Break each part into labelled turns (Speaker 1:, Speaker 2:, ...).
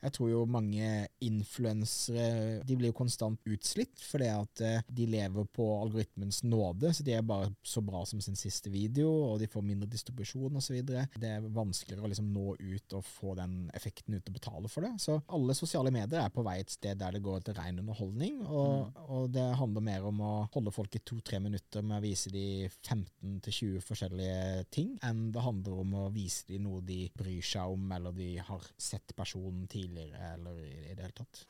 Speaker 1: Jeg tror jo mange influensere De blir jo konstant utslitt fordi at eh, de lever på algoritmens nåde. Så de er bare så bra som sin siste video, og de får mindre distribusjon osv. Det er vanskeligere å liksom nå ut og få den effekten ut og betale for det. Så alle sosiale medier er på vei et sted der det går til ren underholdning, og, og det handler mer om å holde folk i to-tre minutter med å vise de 15-20 forskjellige ting, enn det handler om å vise de noe de bryr seg om, eller de har sett personen tidligere, eller i, i det hele tatt.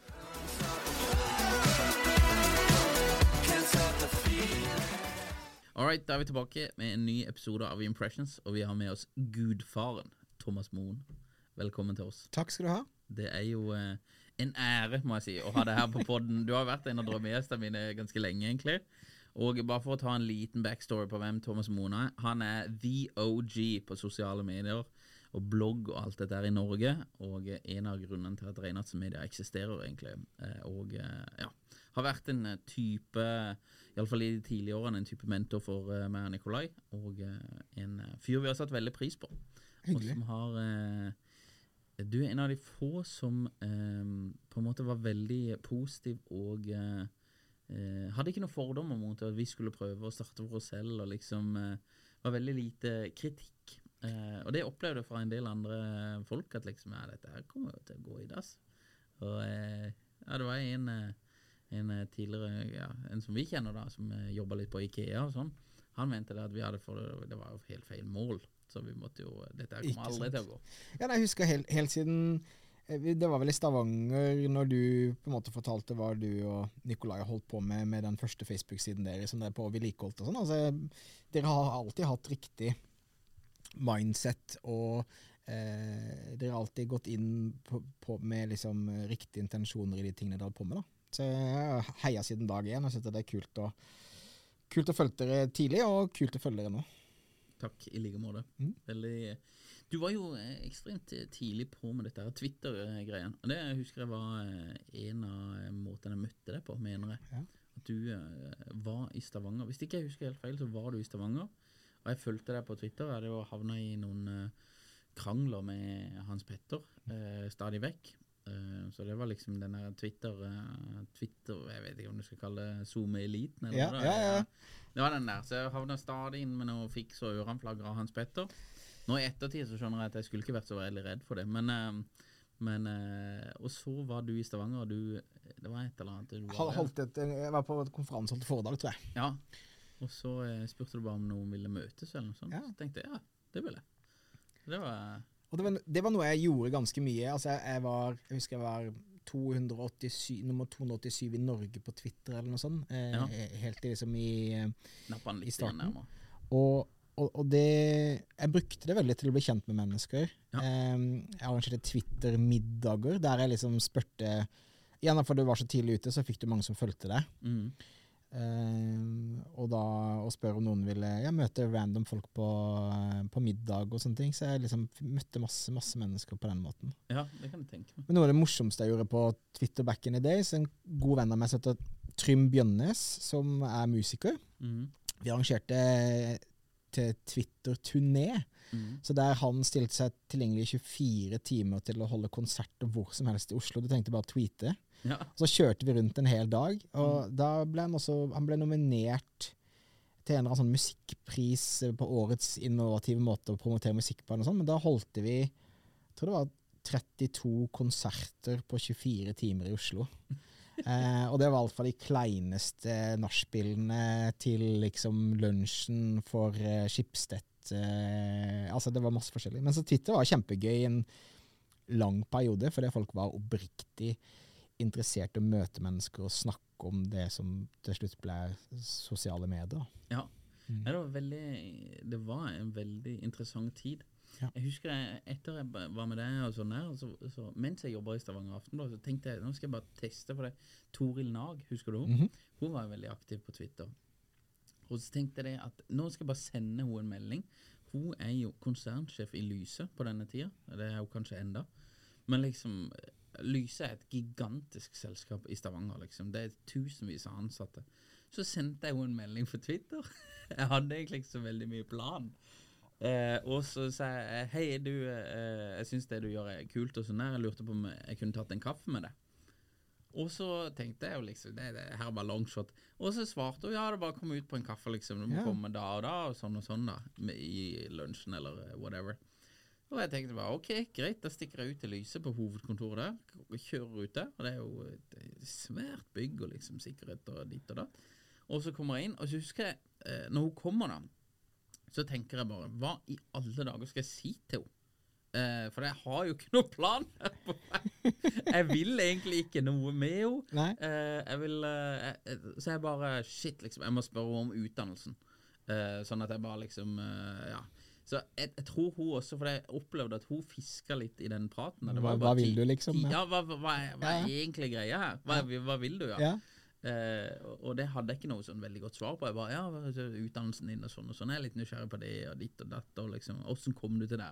Speaker 2: Alright, da er vi tilbake med en ny episode av Impressions, og vi har med oss gudfaren Thomas Moen. Velkommen til oss.
Speaker 1: Takk skal du ha.
Speaker 2: Det er jo eh, en ære, må jeg si, å ha deg her på podden. Du har vært en av drømmegjestene mine ganske lenge, egentlig. Og bare for å ta en liten backstory på hvem Thomas Moen er. Han er the OG på sosiale medier og blogg og alt dette her i Norge. Og en av grunnene til at Reinhards Media eksisterer, egentlig. Eh, Og eh, ja, har vært en eh, type, iallfall i de tidlige årene, en type mentor for meg og Nikolai. Og en fyr vi har satt veldig pris på. Og som har Du er en av de få som på en måte var veldig positiv og hadde ikke noen fordommer mot at vi skulle prøve å starte for oss selv, og liksom var veldig lite kritikk. Eh, og det opplevde jeg fra en del andre folk, at liksom ja, dette her kommer jo til å gå i dass. Og eh, ja, det var en, eh, en tidligere, ja, en som vi kjenner da, som uh, jobba litt på Ikea og sånn. Han mente det at vi hadde for, det var jo helt feil mål. Så vi måtte jo Dette her kommer aldri
Speaker 1: sant.
Speaker 2: til å gå.
Speaker 1: Ja, nei, jeg husker helt, helt siden Det var vel i Stavanger når du på en måte fortalte hva du og Nikolai holdt på med med den første Facebook-siden deres, som dere på vedlikeholdt og sånn. Altså, dere har alltid hatt riktig mindset, og eh, dere har alltid gått inn på, på med liksom eh, riktige intensjoner i de tingene dere har på med. da. Så jeg har heia siden dag én og syns det er kult å, kult å følge dere tidlig, og kult å følge dere nå.
Speaker 2: Takk, i like måte.
Speaker 1: Mm.
Speaker 2: Veldig Du var jo eh, ekstremt eh, tidlig på med dette Twitter-greien. Og det husker jeg var en av måtene jeg møtte deg på, mener jeg.
Speaker 1: Ja.
Speaker 2: At du var i Stavanger. Hvis ikke jeg husker helt feil, så var du i Stavanger. Og jeg fulgte deg på Twitter. Jeg hadde jo havna i noen eh, krangler med Hans Petter eh, stadig vekk. Eh, så det var liksom den der Twitter, eh, Twitter Jeg vet ikke om du skal kalle det SoMe-eliten? eller
Speaker 1: Ja,
Speaker 2: noe,
Speaker 1: ja,
Speaker 2: er.
Speaker 1: ja.
Speaker 2: Det var den der, så jeg havna stadig inn med noe fiks og ørenflagger av Hans Petter. Nå i ettertid så skjønner jeg at jeg skulle ikke vært så veldig redd for det, men, eh, men eh, Og så var du i Stavanger, og du Det var et eller annet du var,
Speaker 1: Holdt et, jeg var på konferanse holdt foredrag, tror jeg.
Speaker 2: Ja. Og så eh, spurte du bare om noen ville møtes, eller noe sånt.
Speaker 1: Ja.
Speaker 2: Så tenkte jeg ja, det vil jeg. Det var
Speaker 1: Og det var, det var noe jeg gjorde ganske mye. Altså, jeg, jeg var Jeg husker jeg var 287, nummer 287 i Norge på Twitter, eller noe sånt. Eh,
Speaker 2: Ja.
Speaker 1: Helt liksom i eh, I starten. Og, og, og det Jeg brukte det veldig til å bli kjent med mennesker.
Speaker 2: Ja.
Speaker 1: Eh, jeg arrangerte Twitter-middager der jeg liksom spurte Gjerne fordi du var så tidlig ute, så fikk du mange som fulgte deg.
Speaker 2: Mm.
Speaker 1: Eh, og da og spør om noen ville Jeg møter random folk på, eh, på middag og sånne ting. Så jeg liksom møtte masse masse mennesker på den måten.
Speaker 2: Ja, det kan jeg tenke meg.
Speaker 1: Men noe av det morsomste jeg gjorde på Twitter back in the days, en god venn av meg som heter Trym Bjønnes, som er musiker.
Speaker 2: Mm.
Speaker 1: Vi arrangerte til Twitter-turné.
Speaker 2: Mm.
Speaker 1: Så der han stilte seg tilgjengelig 24 timer til å holde konserter hvor som helst i Oslo. Du tenkte bare å tweete.
Speaker 2: Ja.
Speaker 1: Så kjørte vi rundt en hel dag, og da ble han også Han ble nominert til en eller annen sånn musikkpris på årets innovative måte å promotere musikk på, sånt, men da holdt vi jeg tror det var 32 konserter på 24 timer i Oslo. Eh, og det var i hvert fall de kleineste nachspielene til liksom lunsjen for eh, Schibsted. Eh, altså det var masse forskjellig. Men så Twitter var kjempegøy i en lang periode, fordi folk var oppriktig interessert i å møte mennesker og snakke om det som til slutt ble sosiale medier.
Speaker 2: Ja.
Speaker 1: Mm.
Speaker 2: Det, var veldig, det var en veldig interessant tid.
Speaker 1: Ja.
Speaker 2: Jeg husker jeg, etter jeg var med deg, og sånn der, så, så, mens jeg jobba i Stavanger Aftenblad, så tenkte jeg nå skal jeg bare teste for det. Toril Nag, husker du henne?
Speaker 1: Mhm.
Speaker 2: Hun var veldig aktiv på Twitter. Og så tenkte jeg det at nå skal jeg bare sende henne en melding. Hun er jo konsernsjef i Lyse på denne tida. Det er hun kanskje enda. Men liksom Lyse er et gigantisk selskap i Stavanger. liksom. Det er tusenvis av ansatte. Så sendte jeg henne en melding på Twitter. Jeg hadde egentlig ikke så veldig mye plan. Eh, og så sa jeg hei, du, eh, jeg syns det du gjør er kult, og sånn der. Jeg lurte på om jeg kunne tatt en kaffe med deg. Og så tenkte jeg jo liksom det, det her var longshot. Og så svarte hun ja, det er bare kom ut på en kaffe, liksom. Du må
Speaker 1: Ja.
Speaker 2: komme da og da, og sånn og sånn, da. I lunsjen eller whatever. Og jeg tenkte bare ok, greit, da stikker jeg ut til Lyse på hovedkontoret der. og Kjører ut der, og det er jo et svært bygg og liksom sikkerhet og ditt og datt. Og så kommer jeg inn, og så husker jeg, eh, når hun kommer da, så tenker jeg bare, hva i alle dager skal jeg si til henne? Eh, for jeg har jo ikke noe plan. Jeg vil egentlig ikke noe med henne. Eh, jeg vil eh, Så jeg bare Shit, liksom. Jeg må spørre henne om utdannelsen. Eh, sånn at jeg bare liksom eh, Ja. Så jeg, jeg tror hun også, for jeg opplevde at hun fiska litt i den praten. det var
Speaker 1: Hva-
Speaker 2: bare
Speaker 1: hva vil du, liksom? Ja.
Speaker 2: Ja, hva, hva, hva, er, hva er
Speaker 1: Ja.
Speaker 2: egentlig greia her? Hva, hva vil du, ja? Eh, og- det hadde jeg ikke noe sånn veldig godt svar på. Jeg bare, ja, utdannelsen din og sånn og sånn. Jeg er litt nysgjerrig på det og ditt og datt. Og liksom, hvordan kom du til det?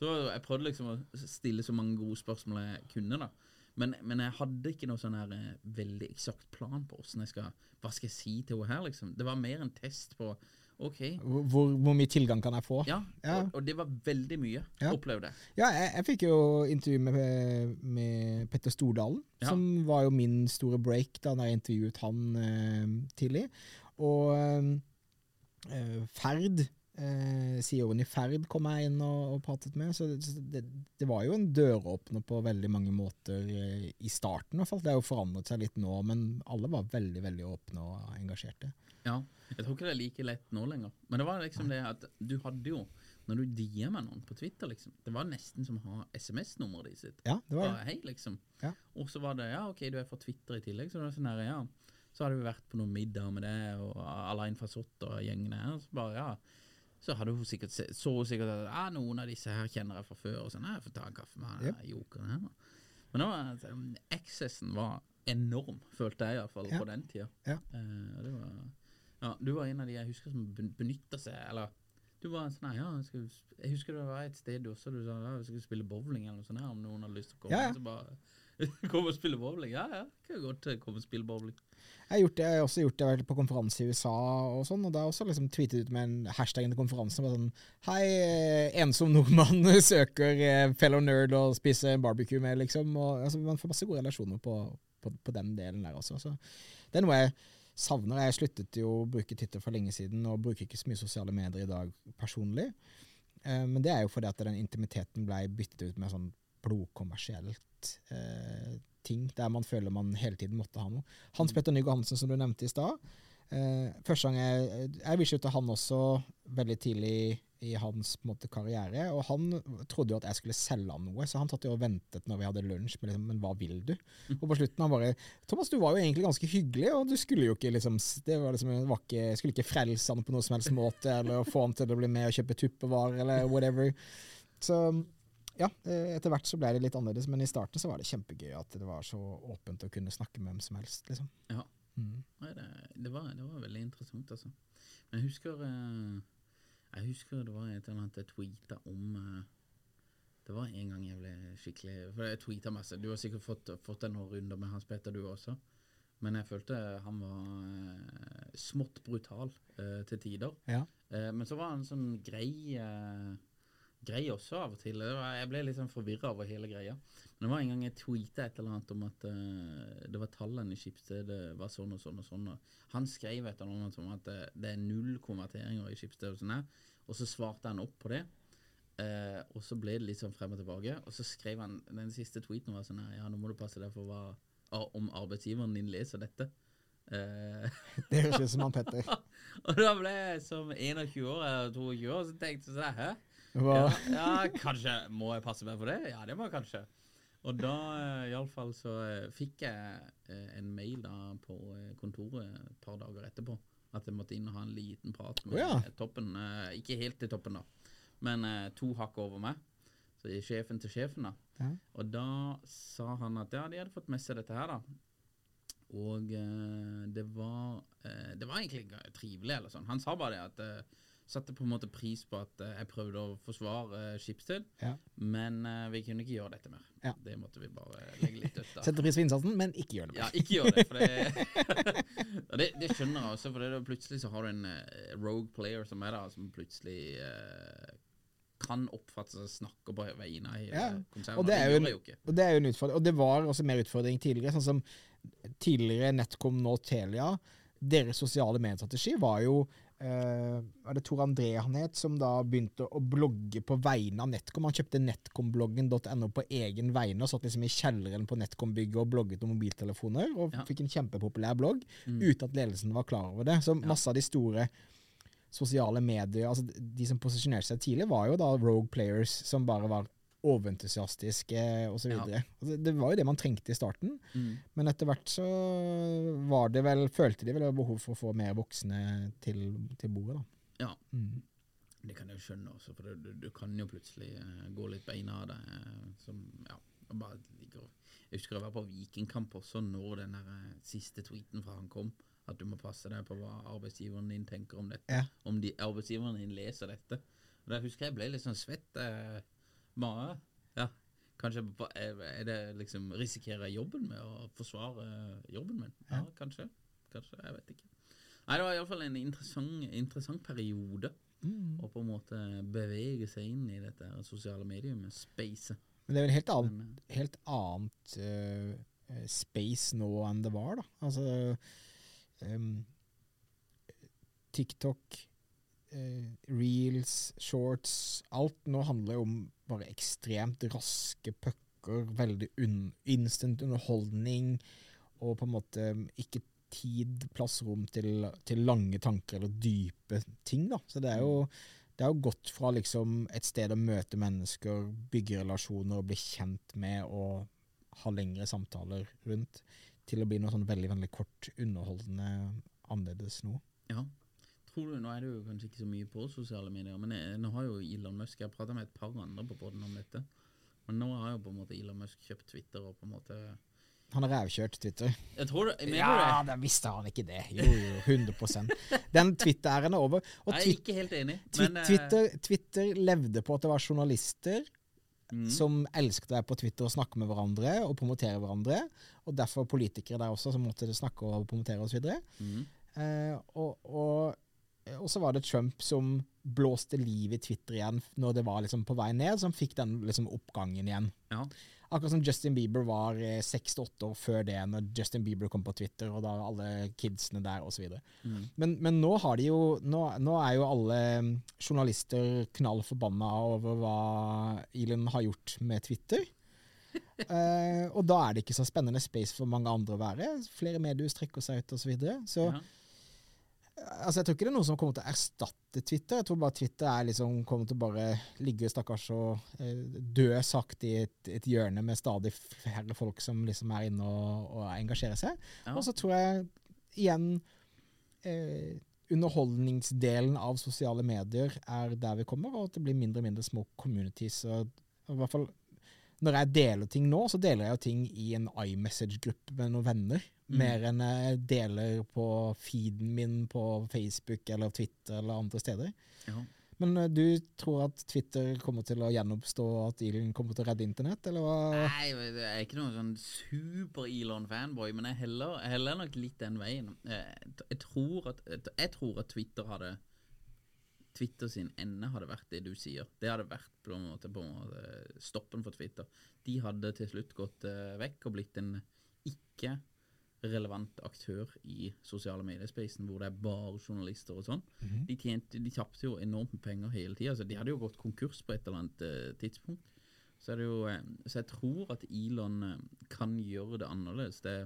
Speaker 2: Så jeg prøvde liksom å stille så mange gode spørsmål jeg kunne, da. Men, men jeg hadde ikke noe sånn her eh, veldig eksakt plan på hvordan jeg skal Hva skal jeg si til henne her, liksom. Det var mer en test på OK.
Speaker 1: Hvor, hvor mye tilgang kan jeg få?
Speaker 2: Ja,
Speaker 1: Ja.
Speaker 2: Og, og det var veldig mye,
Speaker 1: Ja.
Speaker 2: opplevde jeg.
Speaker 1: Ja, jeg, jeg fikk jo intervju med, med Petter Stordalen,
Speaker 2: Ja.
Speaker 1: som var jo min store break da jeg intervjuet han eh, tidlig. Og eh, Ferd, eh, CEO-en i Ferd, kom jeg inn og, og pratet med. Så det, det, det var jo en døråpner på veldig mange måter eh, i starten. i hvert fall. Det har jo forandret seg litt nå, men alle var veldig veldig åpne og engasjerte.
Speaker 2: Ja, jeg tror ikke det er like lett nå lenger. Men det var liksom det at du hadde jo Når du DM-er noen på Twitter, liksom Det var nesten som å ha SMS-nummeret ditt.
Speaker 1: Ja, det var det.
Speaker 2: hei, liksom.
Speaker 1: Ja.
Speaker 2: Og så var det ja, ok, du er fra Twitter i tillegg. Så det var sånn her, ja. Så hadde vi vært på noen middag med det, og Alain Fasott og gjengene her. Så bare, ja. Så hadde hun sikkert se- så hun sikkert at ja, noen av disse her kjenner jeg fra før. Og sånn, jeg får ta en kaffe med
Speaker 1: Yep.
Speaker 2: jokeren her. Men var, altså, accessen var enorm, følte jeg iallfall,
Speaker 1: Ja.
Speaker 2: på den tida.
Speaker 1: Ja.
Speaker 2: Eh, det var ja, du var en av de jeg husker som ben- benytta seg Eller du var sånn ja, jeg, skal, jeg husker det var et sted også du sa ja, vi skulle spille bowling eller noe sånt. her Om noen hadde lyst til å komme.
Speaker 1: Ja.
Speaker 2: Så bare Kom og spille bowling? Ja, ja. Kan godt eh, komme og spille bowling.
Speaker 1: Jeg har, gjort det, jeg har også gjort det jeg har vært på konferanse i USA og sånn, og da har jeg også liksom tweetet ut med en hashtag til konferansen sånn Hei, eh, ensom nordmann søker eh, fellow nerd og spiser barbecue med, liksom. Og, altså, man får masse gode relasjoner på, på, på den delen der også. Så det er noe jeg savner. Jeg sluttet jo å bruke Twitter for lenge siden, og bruker ikke så mye sosiale medier i dag personlig. Eh, men det er jo fordi at den intimiteten ble byttet ut med sånn blodkommersielt eh, ting, der man føler man hele tiden måtte ha noe. Hans Petter Nygaard Hansen, som du nevnte i stad. Eh, første gang jeg, jeg reachet ut til han også veldig tidlig i hans på måte, karriere, og han trodde jo at jeg skulle selge han noe, så han tatt jo og ventet når vi hadde lunsj Men, liksom, men hva vil du? Og på slutten han bare Thomas, du var jo egentlig ganske hyggelig, og du skulle jo ikke liksom Det var liksom, var ikke, skulle ikke frelse han på noen som helst måte, eller få han til å bli med og kjøpe tuppevarer, eller whatever. Så ja, eh, etter hvert så ble det litt annerledes, men i starten så var det kjempegøy at det var så åpent å kunne snakke med hvem som helst, liksom.
Speaker 2: Ja.
Speaker 1: Mm.
Speaker 2: Det, det, var, det var veldig interessant, altså. Men jeg husker eh, Jeg husker det var et eller annet jeg tweeta om eh, Det var en gang jeg ble skikkelig For jeg tweeta masse. Du har sikkert fått, fått deg noen runder med Hans Petter, du også. Men jeg følte han var eh, smått brutal eh, til tider.
Speaker 1: Ja.
Speaker 2: Men så var han sånn grei Grei også av og til. Jeg ble litt sånn forvirra over hele greia. Men det var en gang jeg tweeta et eller annet om at uh, det var tallene i Skipsstedet det var sånn og sånn og sånn. Og han skrev et eller annet om at det, det er null konverteringer i Skipsstedet og sånn her. Og så svarte han opp på det. Uh, og så ble det litt sånn frem og tilbake. Og så skrev han den siste tweeten var sånn her Ja, nå må du passe deg for hva om arbeidsgiveren din leser dette.
Speaker 1: Det høres ut som han Petter.
Speaker 2: og da ble jeg som 21 år eller 22 år, så tenkte jeg sånn Hæ? Ja, ja, kanskje Må jeg passe meg for det? Ja, det må jeg kanskje. Og da eh, iallfall så eh, fikk jeg eh, en mail da på kontoret et par dager etterpå. At jeg måtte inn og ha en liten prat med
Speaker 1: oh, ja.
Speaker 2: toppen. Ikke helt til toppen, da, men to hakk over meg. Så sjefen til sjefen, da.
Speaker 1: Ja.
Speaker 2: Og da sa han at ja, de hadde fått med seg dette her, da. Og det var Det var egentlig trivelig, eller sånn. Han sa bare det at Satte på en måte pris på at eh, jeg prøvde å forsvare uh, Schibsted,
Speaker 1: Ja.
Speaker 2: men uh, vi kunne ikke gjøre dette mer.
Speaker 1: Ja.
Speaker 2: Det måtte vi bare legge litt dødt av.
Speaker 1: Sette pris på innsatsen, men ikke gjør det. mer.
Speaker 2: Ja, ikke gjør det. For det, det, det skjønner jeg også, for det plutselig så har du en uh, rogue player som er der, som plutselig uh, kan oppfatte seg snakker på vegne av
Speaker 1: Ja,
Speaker 2: konsernet.
Speaker 1: og det er jo en-
Speaker 2: jo.
Speaker 1: Og det er jo en utfordring. Og det var også mer utfordring tidligere. Sånn som tidligere Netcom, nå Telia. Deres sosiale mediestrategi var jo eh, er det Tor André han het, som da begynte å blogge på vegne av Netcom? Han kjøpte netcombloggen.no på egen vegne og satt liksom i kjelleren på Netcom-bygget og blogget om mobiltelefoner, og
Speaker 2: Ja.
Speaker 1: fikk en kjempepopulær blogg
Speaker 2: Mm.
Speaker 1: uten at ledelsen var klar over det. Så masse av de store sosiale medier, altså de som posisjonerte seg tidlig, var jo da rogue players som bare var overentusiastiske osv.
Speaker 2: Ja.
Speaker 1: videre Altså, det var jo det man trengte i starten,
Speaker 2: Mm.
Speaker 1: men etter hvert så var det vel, følte de vel det behov for å få mer voksne til, til bordet. da.
Speaker 2: Ja.
Speaker 1: Mm.
Speaker 2: Det kan jeg jo skjønne også, for du, du kan jo plutselig eh, gå litt beina av deg. eh, som, ja, bare ligger Jeg husker jeg var på Vikingkamp også når den der, eh, siste tweeten fra han kom. At du må passe deg på hva arbeidsgiveren din tenker om dette.
Speaker 1: Ja.
Speaker 2: Om de, arbeidsgiveren din leser dette. Og Da husker jeg ble litt sånn svett. Eh, mage. Ja. Kanskje er det liksom Risikerer jeg jobben med å forsvare eh, jobben min? Ja, kanskje. Kanskje. Jeg vet ikke. Nei, det var iallfall en interessant, interessant periode
Speaker 1: Mm.
Speaker 2: å på en måte bevege seg inn i dette sosiale mediet med spacet.
Speaker 1: Men det er vel helt annet,
Speaker 2: Men,
Speaker 1: helt annet eh, eh, space nå enn det var, da. Altså um, TikTok, eh, reels, shorts Alt nå handler jo om bare ekstremt raske pucker, veldig un instant underholdning, og på en måte ikke tid, plass, rom til, til lange tanker eller dype ting, da. Så det er jo det er jo gått fra liksom et sted å møte mennesker, bygge relasjoner og bli kjent med og ha lengre samtaler rundt, til å bli noe sånn veldig veldig kort, underholdende, annerledes nå.
Speaker 2: ja. Tror du, Nå er det jo kanskje ikke så mye på sosiale medier, men jeg, nå har jo Elon Musk Jeg har prata med et par andre på båten om dette. Men nå har jo på en måte Elon Musk kjøpt Twitter og på en måte
Speaker 1: Han har rævkjørt Twitter.
Speaker 2: Jeg tror det, Mener
Speaker 1: Ja,
Speaker 2: du det?
Speaker 1: visste han ikke det. Jo, jo, 100% Den Twitter-æren er over. Og
Speaker 2: er ikke helt enig, men eh,
Speaker 1: Twitter, Twitter levde på at det var journalister
Speaker 2: mm,
Speaker 1: som elsket å være på Twitter og snakke med hverandre og promotere hverandre. Og derfor politikere der også som måtte snakke og promotere osv.
Speaker 2: mm,
Speaker 1: Uh, og, og, og så var det Trump som blåste liv i Twitter igjen når det var liksom på vei ned, som fikk den liksom oppgangen igjen.
Speaker 2: ja.
Speaker 1: Akkurat som Justin Bieber var eh, seks til åtte år før det, når Justin Bieber kom på Twitter, og da alle kidsene der, osv.
Speaker 2: Mm.
Speaker 1: Men, men nå har de jo nå, nå er jo alle mm, journalister knall forbanna over hva Elon har gjort med Twitter. uh, og da er det ikke så spennende space for mange andre å være. Flere mediehus trekker seg ut osv. Så, videre. så
Speaker 2: ja.
Speaker 1: Altså, jeg tror ikke det er noe som kommer til å erstatte Twitter. Jeg tror bare Twitter er liksom, kommer til å bare ligge stakkars og eh, dø sakte i et, et hjørne med stadig færre folk som liksom er inne og, og engasjerer seg.
Speaker 2: Ja.
Speaker 1: Og så tror jeg igjen eh, underholdningsdelen av sosiale medier er der vi kommer, og at det blir mindre og mindre små communities. Og, og i hvert fall når jeg deler ting nå, så deler jeg jo ting i en iMessage-gruppe med noen venner.
Speaker 2: Mm.
Speaker 1: Mer enn jeg deler på feeden min på Facebook eller Twitter eller andre steder.
Speaker 2: Ja.
Speaker 1: Men eh, du tror at Twitter kommer til å gjenoppstå, at Elon kommer til å redde internett, eller hva?
Speaker 2: Nei, jeg er ikke noen sånn super-Elon-fanboy, men jeg heller, heller nok litt den veien. Jeg, jeg, tror at, jeg tror at Twitter hadde Twitter sin ende hadde vært det du sier. Det hadde vært på en måte, på en måte stoppen for Twitter. De hadde til slutt gått eh, vekk og blitt en ikke relevant aktør i sosiale mediespacen, hvor det er bare journalister og sånn. De, tjente, de tapte jo enormt med penger hele tida. Altså, de hadde jo gått konkurs på et eller annet uh, tidspunkt. Så, det jo, uh, så jeg tror at Elon kan gjøre det annerledes. Det,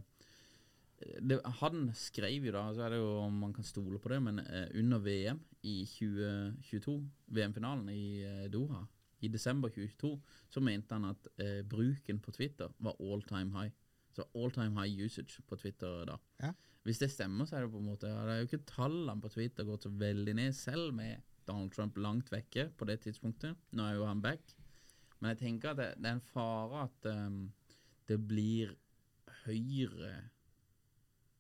Speaker 2: det, han skrev jo da, så er det jo om man kan stole på det, men eh, under VM i 2022, VM-finalen i eh, Doha, i desember 2022, så mente han at eh, bruken på Twitter var all time high. Så all time high usage på Twitter da.
Speaker 1: Ja.
Speaker 2: Hvis det stemmer, så er det på en måte ja, Det er jo ikke tallene på Twitter gått så veldig ned, selv med Donald Trump langt vekke på det tidspunktet. Nå er jo han back. Men jeg tenker at det, det er en fare at um, det blir høyere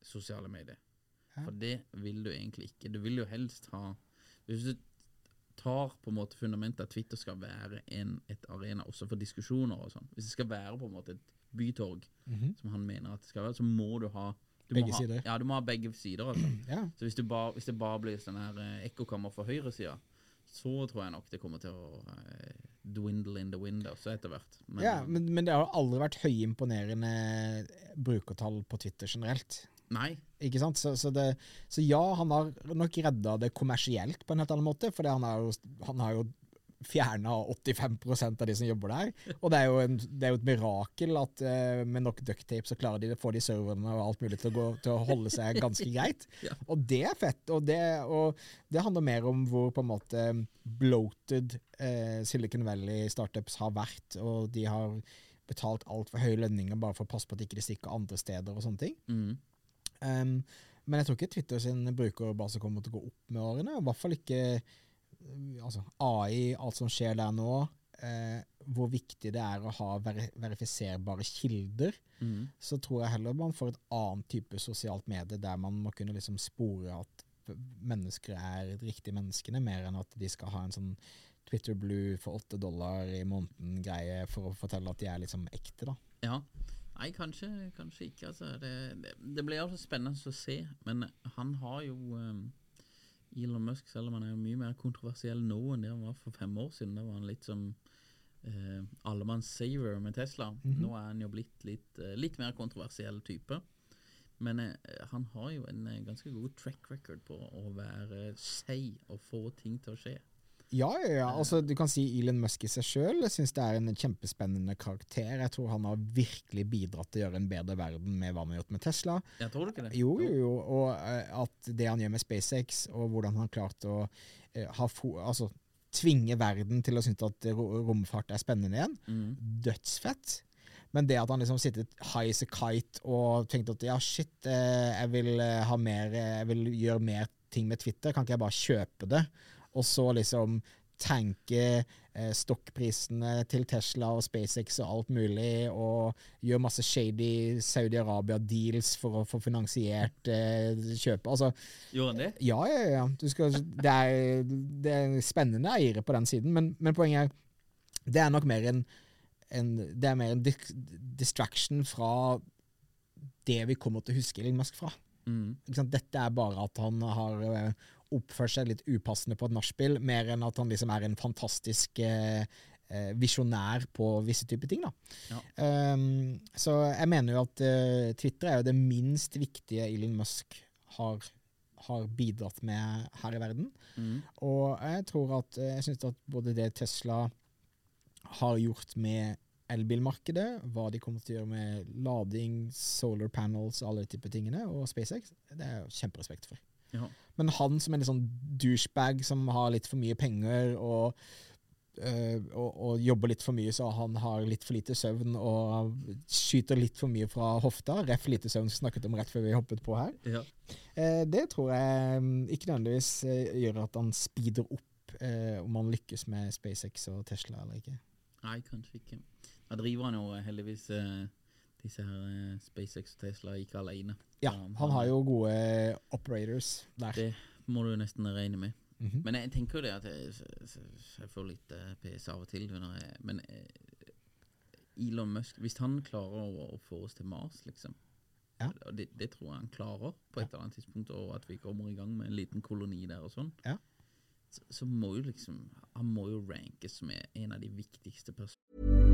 Speaker 2: sosiale medier.
Speaker 1: Hæ?
Speaker 2: For det vil du egentlig ikke. Du vil jo helst ha Hvis du tar på en måte fundamentet at Twitter skal være en, et arena også for diskusjoner og sånn Hvis det skal være på en måte et bytorg, som han mener at det skal være, så må du ha du
Speaker 1: Begge
Speaker 2: ha,
Speaker 1: sider.
Speaker 2: Ja, du må ha begge sider. Altså.
Speaker 1: Ja.
Speaker 2: Så hvis, du bare, hvis det bare blir sånn her eh, ekkokammer for høyresida, så tror jeg nok det kommer til å eh, dwindle in the windows etter hvert. Men,
Speaker 1: ja, men, men det har aldri vært høyimponerende brukertall på Twitter generelt.
Speaker 2: Nei.
Speaker 1: Ikke sant? Så, så, det, så ja, han har nok redda det kommersielt på en helt annen måte, for han, har jo- han har jo fjerna 85% av de som jobber der. Og det er jo, en, det er jo et mirakel at uh, med nok ducktape så klarer de å få de serverne og alt mulig til å, gå, til å holde seg ganske greit.
Speaker 2: Ja.
Speaker 1: Og det er fett. Og det, og det handler mer om hvor på en måte bloated uh, Silicon Valley startups har vært, og de har betalt altfor høye lønninger bare for å passe på at de ikke stikker andre steder og sånne ting.
Speaker 2: Mm.
Speaker 1: Um, men jeg tror ikke Twitter sin brukerbase kommer til å gå opp med årene. I hvert fall ikke altså, AI, alt som skjer der nå. eh, hvor viktig det er å ha ver verifiserbare kilder.
Speaker 2: Mm.
Speaker 1: Så tror jeg heller man får et annet type sosialt medie der man må kunne liksom spore at mennesker er de riktige menneskene, mer enn at de skal ha en sånn Twitter Blue for åtte dollar i måneden-greie for å fortelle at de er liksom ekte, da.
Speaker 2: Ja. Nei, kanskje, kanskje ikke. Altså. Det, det, det blir altså spennende å se. Men han har jo um, Elon Musk, selv om han er mye mer kontroversiell nå enn det han var for fem år siden. Da var han litt som uh, allemanns-saver med Tesla. Nå er han jo blitt litt, uh, litt mer kontroversiell type. Men uh, han har jo en uh, ganske god track record på å være seig og få ting til å skje.
Speaker 1: Ja, ja, ja. Altså, du kan si Elon Musk i seg sjøl. Jeg syns det er en kjempespennende karakter. Jeg tror han har virkelig bidratt til å gjøre en bedre verden med hva han har gjort med Tesla.
Speaker 2: Jeg tror ikke det?
Speaker 1: Jo, jo, jo. Og eh, at det han gjør med SpaceX, og hvordan han har klart å eh, ha altså, tvinge verden til å synes at romfart er spennende igjen,
Speaker 2: Mm.
Speaker 1: dødsfett. Men det at han liksom sittet high as a kite og tenkte at ja, shit, eh, jeg vil ha mer, jeg vil gjøre mer ting med Twitter, kan ikke jeg bare kjøpe det? Og så liksom tanke eh, stokkprisene til Tesla og SpaceX og alt mulig, og gjøre masse shady Saudi Arabia-deals for å få finansiert eh, kjøpet. Altså,
Speaker 2: Gjorde han det?
Speaker 1: ja, ja, ja. Du skal, det, er, det er spennende eiere på den siden, men, men poenget er det er nok mer en, en, det er mer en dis distraction fra det vi kommer til å huske Elon Musk fra.
Speaker 2: Mm.
Speaker 1: Dette er bare at han har eh, oppført seg litt upassende på et nachspiel, mer enn at han liksom er en fantastisk eh, eh, visjonær på visse typer ting.
Speaker 2: Ja.
Speaker 1: Um, så jeg mener jo at uh, Twitter er jo det minst viktige Elon Musk har, har bidratt med her i verden.
Speaker 2: Mm.
Speaker 1: Og jeg tror at eh, jeg syns at både det Tesla har gjort med elbilmarkedet, hva de kommer til å gjøre med lading, solar panels, alle de typer tingene, og SpaceX, det er jeg kjemperespekt for.
Speaker 2: Ja.
Speaker 1: Men han som en litt sånn douchebag som har litt for mye penger og, øh, og, og jobber litt for mye, så han har litt for lite søvn og skyter litt for mye fra hofta. Ref lite søvn som snakket om rett før vi hoppet på her.
Speaker 2: Ja.
Speaker 1: Eh, det tror jeg mm, ikke nødvendigvis eh, gjør at han speeder opp eh, om han lykkes med SpaceX og Tesla eller ikke.
Speaker 2: Nei, kanskje ikke. Da driver han jo heldigvis eh, disse her eh, SpaceX og Tesla ikke alene.
Speaker 1: Ja, han har jo gode operators der.
Speaker 2: Det må du nesten regne med.
Speaker 1: Mhm.
Speaker 2: Men jeg tenker jo det at jeg, s- jeg får litt PS av og til. Jeg, men eh, Elon Musk Hvis han klarer å, å få oss til Mars, liksom
Speaker 1: Ja.
Speaker 2: Det, det tror jeg han klarer på et eller annet tidspunkt, og at vi kommer i gang med en liten koloni der og sånn.
Speaker 1: Ja.
Speaker 2: Så, så må jo liksom Han må jo rankes som en av de viktigste personene.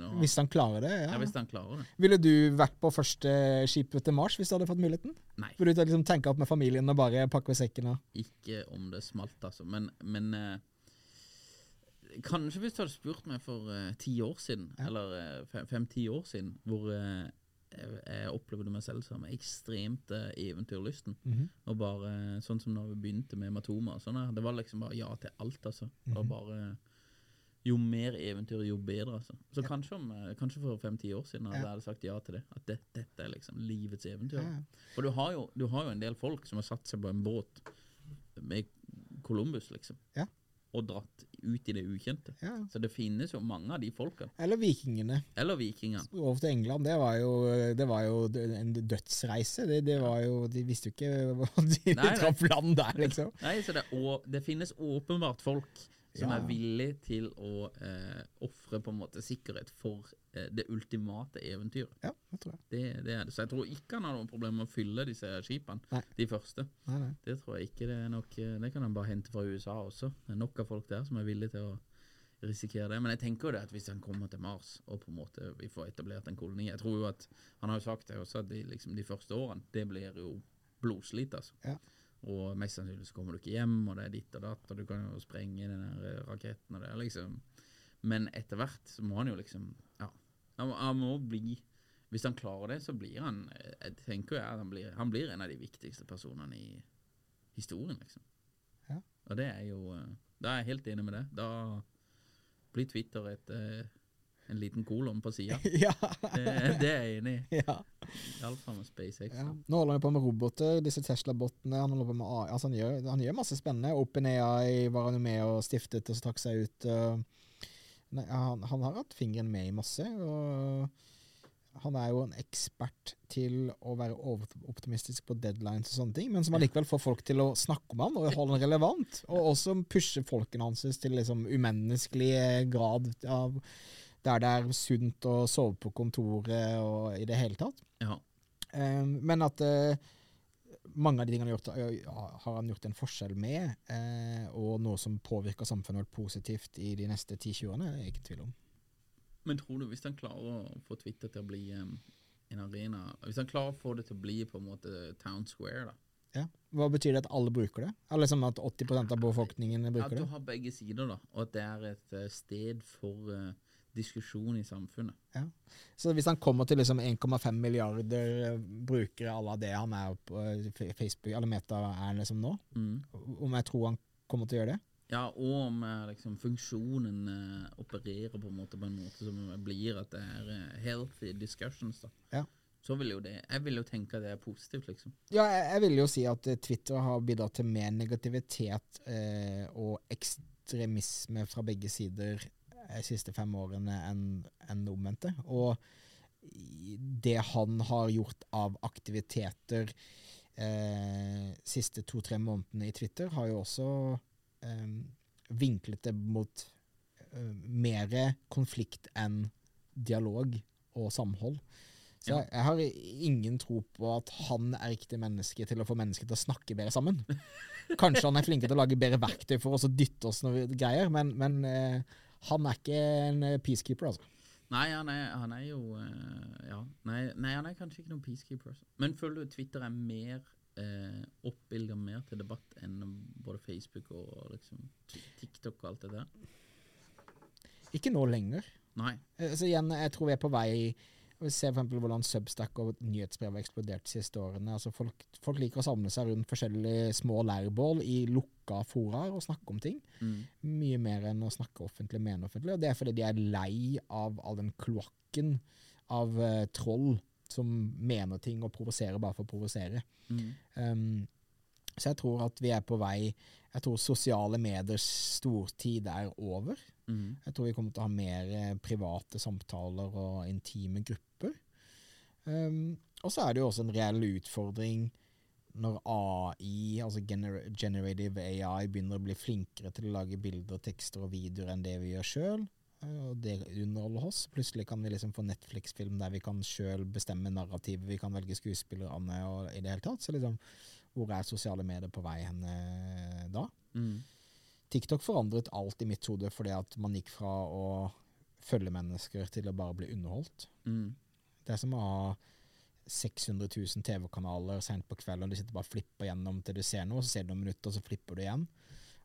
Speaker 2: Nå,
Speaker 1: Hvis han klarer det,
Speaker 2: ja,
Speaker 1: ja.
Speaker 2: hvis han klarer det.
Speaker 1: Ville du vært på første skipet til Mars hvis du hadde fått muligheten?
Speaker 2: Nei.
Speaker 1: Ville du liksom tenke opp med familien og bare pakke sekken og
Speaker 2: Ikke om det smalt, altså. Men, men eh, kanskje hvis du hadde spurt meg for eh, ti år siden, eller eh, fem- fem-ti år siden, hvor eh, jeg, opplevde meg selv som ekstremt eh, eventyrlysten. Og bare sånn som når vi begynte med Matoma sånn det var liksom bare ja til alt, altså. Og bare jo mer eventyr, jo bedre, altså. Så kanskje, om, eh, kanskje for fem-ti år siden hadde jeg sagt ja til det. At det, dette er liksom livets eventyr.
Speaker 1: Ja, ja.
Speaker 2: For du har, jo, du har jo en del folk som har satt seg på en båt med Columbus, liksom.
Speaker 1: Ja.
Speaker 2: Og dratt ut i det ukjente.
Speaker 1: Ja.
Speaker 2: Så det finnes jo mange av de folkene.
Speaker 1: Eller vikingene.
Speaker 2: Eller vikingene.
Speaker 1: Over til England, det var jo, det var jo en dødsreise. Det, det var jo, de visste jo ikke hva de, de traff land der, liksom.
Speaker 2: Nei, så det, å- det finnes åpenbart folk som
Speaker 1: Ja.
Speaker 2: er villig til å eh, ofre sikkerhet for eh, det ultimate eventyret.
Speaker 1: Ja, det tror jeg.
Speaker 2: Det, det er det. Så jeg tror ikke han har noen problemer med å fylle disse skipene,
Speaker 1: Nei.
Speaker 2: de første.
Speaker 1: Nei, nei.
Speaker 2: Det tror jeg ikke det er nok eh, Det kan han bare hente fra USA også. Det er nok av folk der som er villige til å risikere det. Men jeg tenker jo det at hvis han kommer til Mars, og på en måte vi får etablert en koloni Jeg tror jo at Han har jo sagt det også, at de, liksom, de første årene, det blir jo blodslit, altså.
Speaker 1: Ja.
Speaker 2: Og mest sannsynlig så kommer du ikke hjem, og det er ditt og datt, og du kan jo sprenge den der eh, raketten og det liksom Men etter hvert så må han jo liksom Ja. Han, han må bli Hvis han klarer det, så blir han eh, Jeg tenker jo at han blir, han blir en av de viktigste personene i historien, liksom.
Speaker 1: Ja.
Speaker 2: Og det er jo eh, Da er jeg helt enig med det. Da blir Twitter et en liten kolon på sida.
Speaker 1: ja.
Speaker 2: Det, det er jeg enig i.
Speaker 1: ja.
Speaker 2: Iallfall med SpaceX.
Speaker 1: Ja. Nå holder han på med roboter, disse Tesla-botene. Han holder på med AI. Altså, han, gjør, han gjør masse spennende. OpenAI var han jo med og stiftet og så trakk seg ut. nei, han, han har hatt fingeren med i masse. og han er jo en ekspert til å være overoptimistisk på deadlines og sånne ting, men som allikevel får folk til å snakke om han og holde han relevant. Og også pushe folkene hans til liksom umenneskelige grad av der det er sunt å sove på kontoret og i det hele tatt.
Speaker 2: Ja.
Speaker 1: Eh, men at eh, mange av de tingene han har gjort, har han gjort en forskjell med, eh, og noe som påvirker samfunnet vårt positivt i de neste 10-20 årene, er jeg ikke i tvil om.
Speaker 2: Men tror du, hvis han klarer å få Twitter til å bli um, en arena Hvis han klarer å få det til å bli på en måte Town Square, da
Speaker 1: Ja. Hva betyr det at alle bruker det? Eller liksom at 80% av befolkningen bruker
Speaker 2: At
Speaker 1: bruker
Speaker 2: du har begge sider, da, og at det er et sted for eh, diskusjon i samfunnet.
Speaker 1: Så hvis han kommer til liksom 1,5 milliarder eh, brukere à la det han er på eh, Facebook, eller Meta er liksom nå,
Speaker 2: Mm.
Speaker 1: om jeg tror han kommer til å gjøre det?
Speaker 2: Ja, og om eh, liksom, funksjonen eh, opererer på en måte på en måte som blir at det er healthy discussions. da.
Speaker 1: Ja.
Speaker 2: Så vil jo det Jeg vil jo tenke at det er positivt, liksom.
Speaker 1: Ja, jeg, jeg vil jo si at Twitter har bidratt til mer negativitet eh, og ekstremisme fra begge sider de siste fem årene enn en det omvendte. Og det han har gjort av aktiviteter eh, siste to-tre månedene i Twitter har jo også eh, vinklet det mot eh, mer konflikt enn dialog og samhold. Så jeg, jeg har ingen tro på at han er riktig menneske til å få mennesker til å snakke bedre sammen. Kanskje han er flinkere til å lage bedre verktøy for oss å dytte oss noe greier, men, men eh, han er ikke en eh, peacekeeper, altså.
Speaker 2: Nei, han er, han er jo eh, Ja. Nei, nei, han er kanskje ikke noen peacekeeper. altså. Men føler du Twitter er mer uh, oppbilda mer til debatt enn både Facebook og liksom TikTok og alt det der?
Speaker 1: Ikke nå lenger.
Speaker 2: Nei.
Speaker 1: Eh, Så igjen, jeg tror vi er på vei Vi ser for eksempel hvordan Substack og nyhetsbrev har eksplodert de siste årene. Altså folk, folk liker å samle seg rundt forskjellige små leirbål i lukka foraer og snakke om ting.
Speaker 2: Mm.
Speaker 1: Mye mer enn å snakke offentlig, mene offentlig. Og det er fordi de er lei av all den kloakken av uh, troll som mener ting og provoserer bare for å provosere.
Speaker 2: Mm.
Speaker 1: Um, så jeg tror at vi er på vei Jeg tror sosiale mediers stortid er over.
Speaker 2: Mm.
Speaker 1: Jeg tror vi kommer til å ha mer eh, private samtaler og intime grupper. Um, og så er det jo også en reell utfordring når AI, altså gener generative AI, begynner å bli flinkere til å lage bilder, tekster og videoer enn det vi gjør sjøl. Og det underholder oss. Plutselig kan vi liksom få Netflix-film der vi kan sjøl bestemme narrativet, vi kan velge skuespillerne og i det hele tatt. Så liksom, hvor er sosiale medier på vei hen eh, da?
Speaker 2: Mm.
Speaker 1: TikTok forandret alt i mitt hode fordi at man gikk fra å følge mennesker til å bare bli underholdt.
Speaker 2: Mm.
Speaker 1: Det er som å ha 600 000 TV-kanaler sent på kvelden, og du sitter bare og flipper gjennom til du ser noe, så ser du noen minutter, og så flipper du igjen.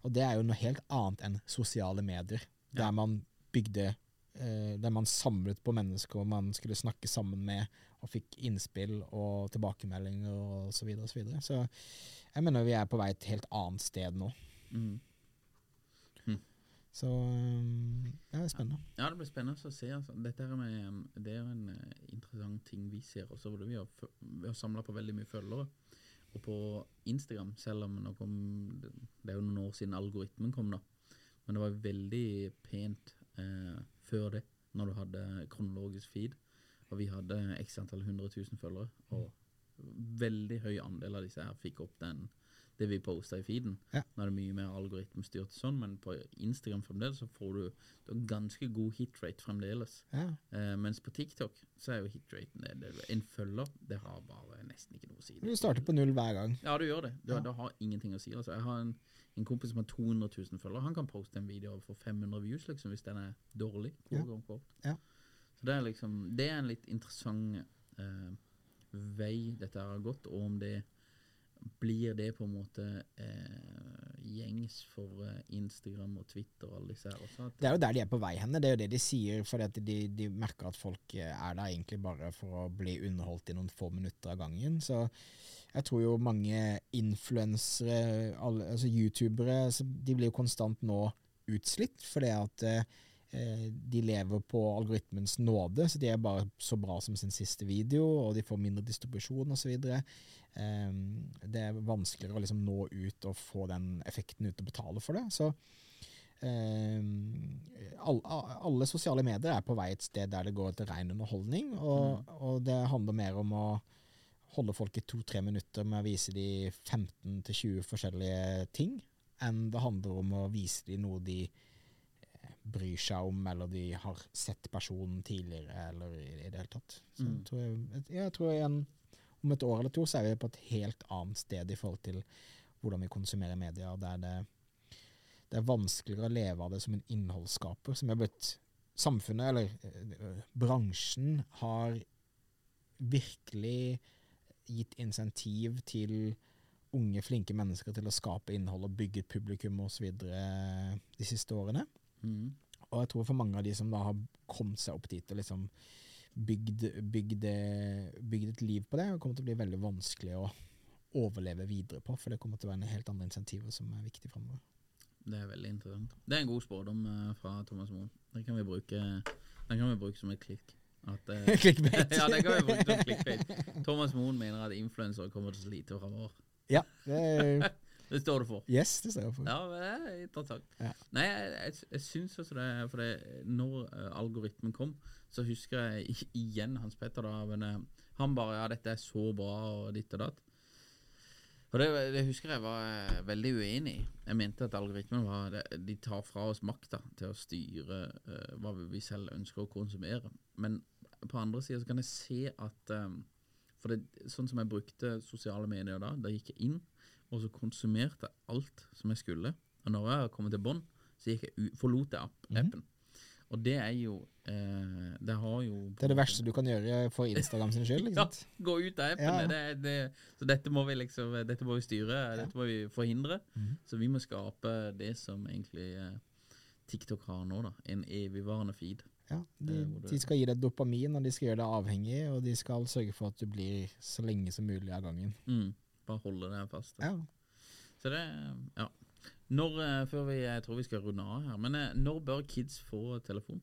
Speaker 1: Og det er jo noe helt annet enn sosiale medier, der man bygde eh, Der man samlet på mennesker og man skulle snakke sammen med, og fikk innspill og tilbakemeldinger og så videre og så videre. Så jeg mener vi er på vei et helt annet sted nå.
Speaker 2: Mm.
Speaker 1: Så um, det er spennende.
Speaker 2: Ja, det blir spennende å se. Altså. Dette her med, det er en eh, interessant ting vi ser også. Vi har, vi har samla på veldig mye følgere. Og på Instagram, selv om kom, det er jo noen år siden algoritmen kom, da. Men det var veldig pent eh, før det, når du hadde kronologisk feed. Og vi hadde x antall 100 000 følgere. Og veldig høy andel av disse her fikk opp den det vi poster i feeden.
Speaker 1: Ja.
Speaker 2: Nå er det mye mer algoritmestyrt sånn, men på Instagram fremdeles så får du, du ganske god hitrate fremdeles.
Speaker 1: Ja.
Speaker 2: Eh, mens på TikTok så er jo hitraten det, det, En følger, det har bare nesten ikke noe å si.
Speaker 1: Du starter på null hver gang.
Speaker 2: Ja, du gjør det. Du,
Speaker 1: Ja.
Speaker 2: Det har ingenting å si. Altså, jeg har en, en kompis som har 200 000 følgere. Han kan poste en video få 500 views liksom, hvis den er dårlig. Så det er liksom Det er en litt interessant eh, vei dette har gått, og om det blir det på en måte eh, gjengs for eh, Instagram og Twitter og alle disse her også.
Speaker 1: Det er jo der de er på vei hen. Det er jo det de sier, fordi de, de merker at folk eh, er der egentlig bare for å bli underholdt i noen få minutter av gangen. Så jeg tror jo mange influensere, altså youtubere, de blir jo konstant nå utslitt, fordi at eh, de lever på algoritmens nåde, så de er bare så bra som sin siste video, og de får mindre distribusjon osv. Um, det er vanskeligere å liksom nå ut og få den effekten ut og betale for det. Så eh, alle sosiale medier er på vei et sted der det går til ren underholdning, og, og det handler mer om å holde folk i to-tre minutter med å vise de 15-20 forskjellige ting, enn det handler om å vise de noe de eh, bryr seg om, eller de har sett personen tidligere, eller i, i det hele tatt. Så
Speaker 2: Mm.
Speaker 1: tror, jeg, jeg tror igjen, om et år eller to så er vi på et helt annet sted i forhold til hvordan vi konsumerer media, der det, det er vanskeligere å leve av det som en innholdsskaper, som er blitt samfunnet, eller eh, bransjen, har virkelig gitt insentiv til unge, flinke mennesker til å skape innhold og bygge publikum osv. de siste årene.
Speaker 2: Mm,
Speaker 1: Og jeg tror for mange av de som da har kommet seg opp dit og liksom bygd, bygd, bygd et liv på det, kommer til å bli veldig vanskelig å overleve videre på, for det kommer til å være en helt andre insentiver som er viktig fremover.
Speaker 2: det er veldig interessant. Det er en god spådom eh, fra Thomas Moen. Den kan vi bruke, den kan vi bruke som et klikk. At, eh, ja, det kan vi bruke som clickbait. Thomas Moen mener at influensere kommer til å slite framover.
Speaker 1: Ja, det er,
Speaker 2: Det står det for.
Speaker 1: yes, det står jeg for.
Speaker 2: Ja, det er interessant.
Speaker 1: Ja.
Speaker 2: Nei, jeg, jeg, jeg syns også det, for det, når eh, algoritmen kom, så husker jeg igjen Hans Petter da, men eh, han bare ja, dette er så bra og ditt og datt. Og det, det husker jeg var eh, veldig uenig i. Jeg mente at algoritmen var De tar fra oss makta til å styre uh, hva vi selv ønsker å konsumere. Men på andre sida så kan jeg se at um, For det, sånn som jeg brukte sosiale medier da, da gikk jeg inn og så konsumerte alt som jeg skulle. Og når jeg kom til bånn, så jeg forlot jeg app appen. Og det er jo eh, Det har jo
Speaker 1: Det er det verste du kan gjøre for Instagram sin skyld.
Speaker 2: ja, gå ut av appen.
Speaker 1: Ja, ja.
Speaker 2: Det, det, så dette må vi liksom Dette må vi styre, dette må vi forhindre.
Speaker 1: Mhm.
Speaker 2: Så vi må skape det som egentlig eh, TikTok har nå, da. En evigvarende feed.
Speaker 1: Ja, de,
Speaker 2: Eh,
Speaker 1: de skal gi deg dopamin, og de skal gjøre deg avhengig, og de skal sørge for at du blir så lenge som mulig av gangen.
Speaker 2: Mm, bare holde det fast.
Speaker 1: Ja.
Speaker 2: Så det Ja. Når, eh, før vi, Jeg tror vi skal runde av her, men eh, når bør kids få telefon?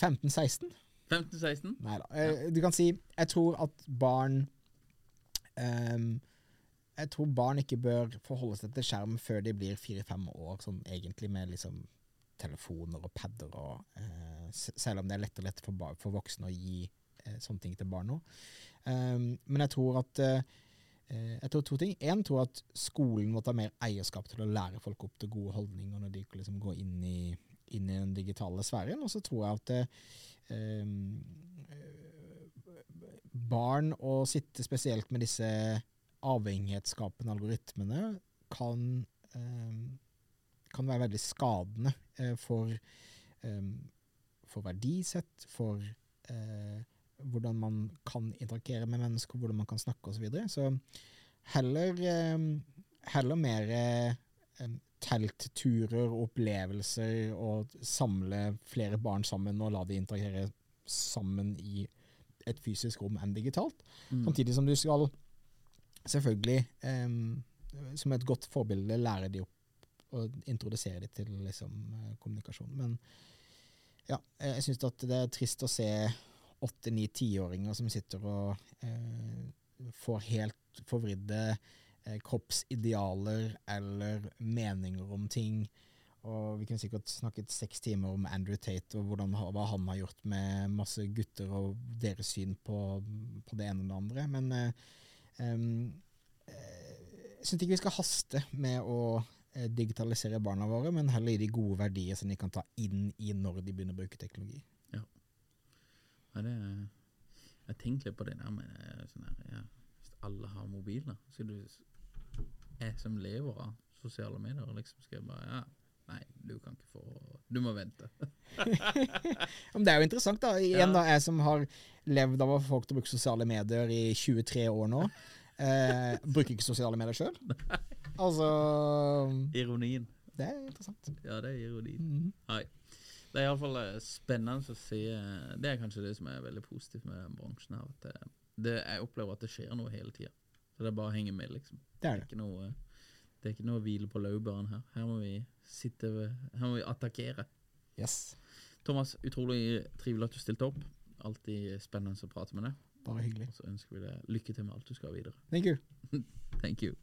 Speaker 1: 15-16?
Speaker 2: 15-16?
Speaker 1: Nei da. Du kan si Jeg tror at barn um, Jeg tror barn ikke bør forholde seg til skjerm før de blir fire-fem år, sånn egentlig med liksom telefoner og padder og uh, Selv om det er lett og lett for, for voksne å gi sånne ting til barn nå. Ehm, men jeg tror at eh, eh, jeg tror to ting. Én tror at skolen må ta mer eierskap til å lære folk opp til gode holdninger når de liksom går inn i, inn i den digitale sfæren. Og så tror jeg at eh, eh, barn å sitte spesielt med disse avhengighetsskapende algoritmene kan, eh, kan være veldig skadende eh, for, eh, for verdisett, for eh, hvordan man kan interagere med mennesker, hvordan man kan snakke osv. Så, videre. så heller, eh, heller mer teltturer og opplevelser, og samle flere barn sammen og la de interagere sammen i et fysisk rom enn digitalt. Samtidig som du skal selvfølgelig eh, som et godt forbilde lære de opp og introdusere de til liksom, eh, kommunikasjon. Men ja, eh, jeg syns det er trist å se åtte, ni, tiåringer som sitter og eh, får helt forvridde eh, kroppsidealer eller meninger om ting. Og vi kunne sikkert snakket seks timer om Andrew Tate og hvordan, hva han har gjort med masse gutter og deres syn på, på det ene og det andre. Men eh, eh, jeg syns ikke vi skal haste med å eh, digitalisere barna våre, men heller gi de gode verdier som de kan ta inn i når de begynner å bruke teknologi.
Speaker 2: Ja, det, jeg tenkte litt på det der med eh, sånn her, ja, Hvis alle har mobiler, så du Jeg som lever av sosiale medier, liksom skal jeg bare Ja, nei, du kan ikke få Du må vente.
Speaker 1: Men det er jo interessant, da. Igjen, da, jeg som har levd av å få folk til å bruke sosiale medier i 23 år nå. Eh, bruker ikke sosiale medier sjøl. Altså
Speaker 2: Ironien.
Speaker 1: Det er interessant.
Speaker 2: Ja, det er ironien.
Speaker 1: Mhm.
Speaker 2: Nei. Det er iallfall spennende å se eh, Det er kanskje det som er veldig positivt med bransjen her. At det, det, jeg opplever at det skjer noe hele tida. Så det er bare å henge med, liksom.
Speaker 1: Det er det.
Speaker 2: ikke noe, det er ikke noe å hvile på laurbæren her. Her må vi sitte ved, Her må vi attakkere.
Speaker 1: Yes.
Speaker 2: Thomas, utrolig trivelig at du stilte opp. Alltid spennende å prate med deg.
Speaker 1: Bare hyggelig.
Speaker 2: Og så ønsker vi deg lykke til med alt du skal videre.
Speaker 1: Thank you.
Speaker 2: Thank you.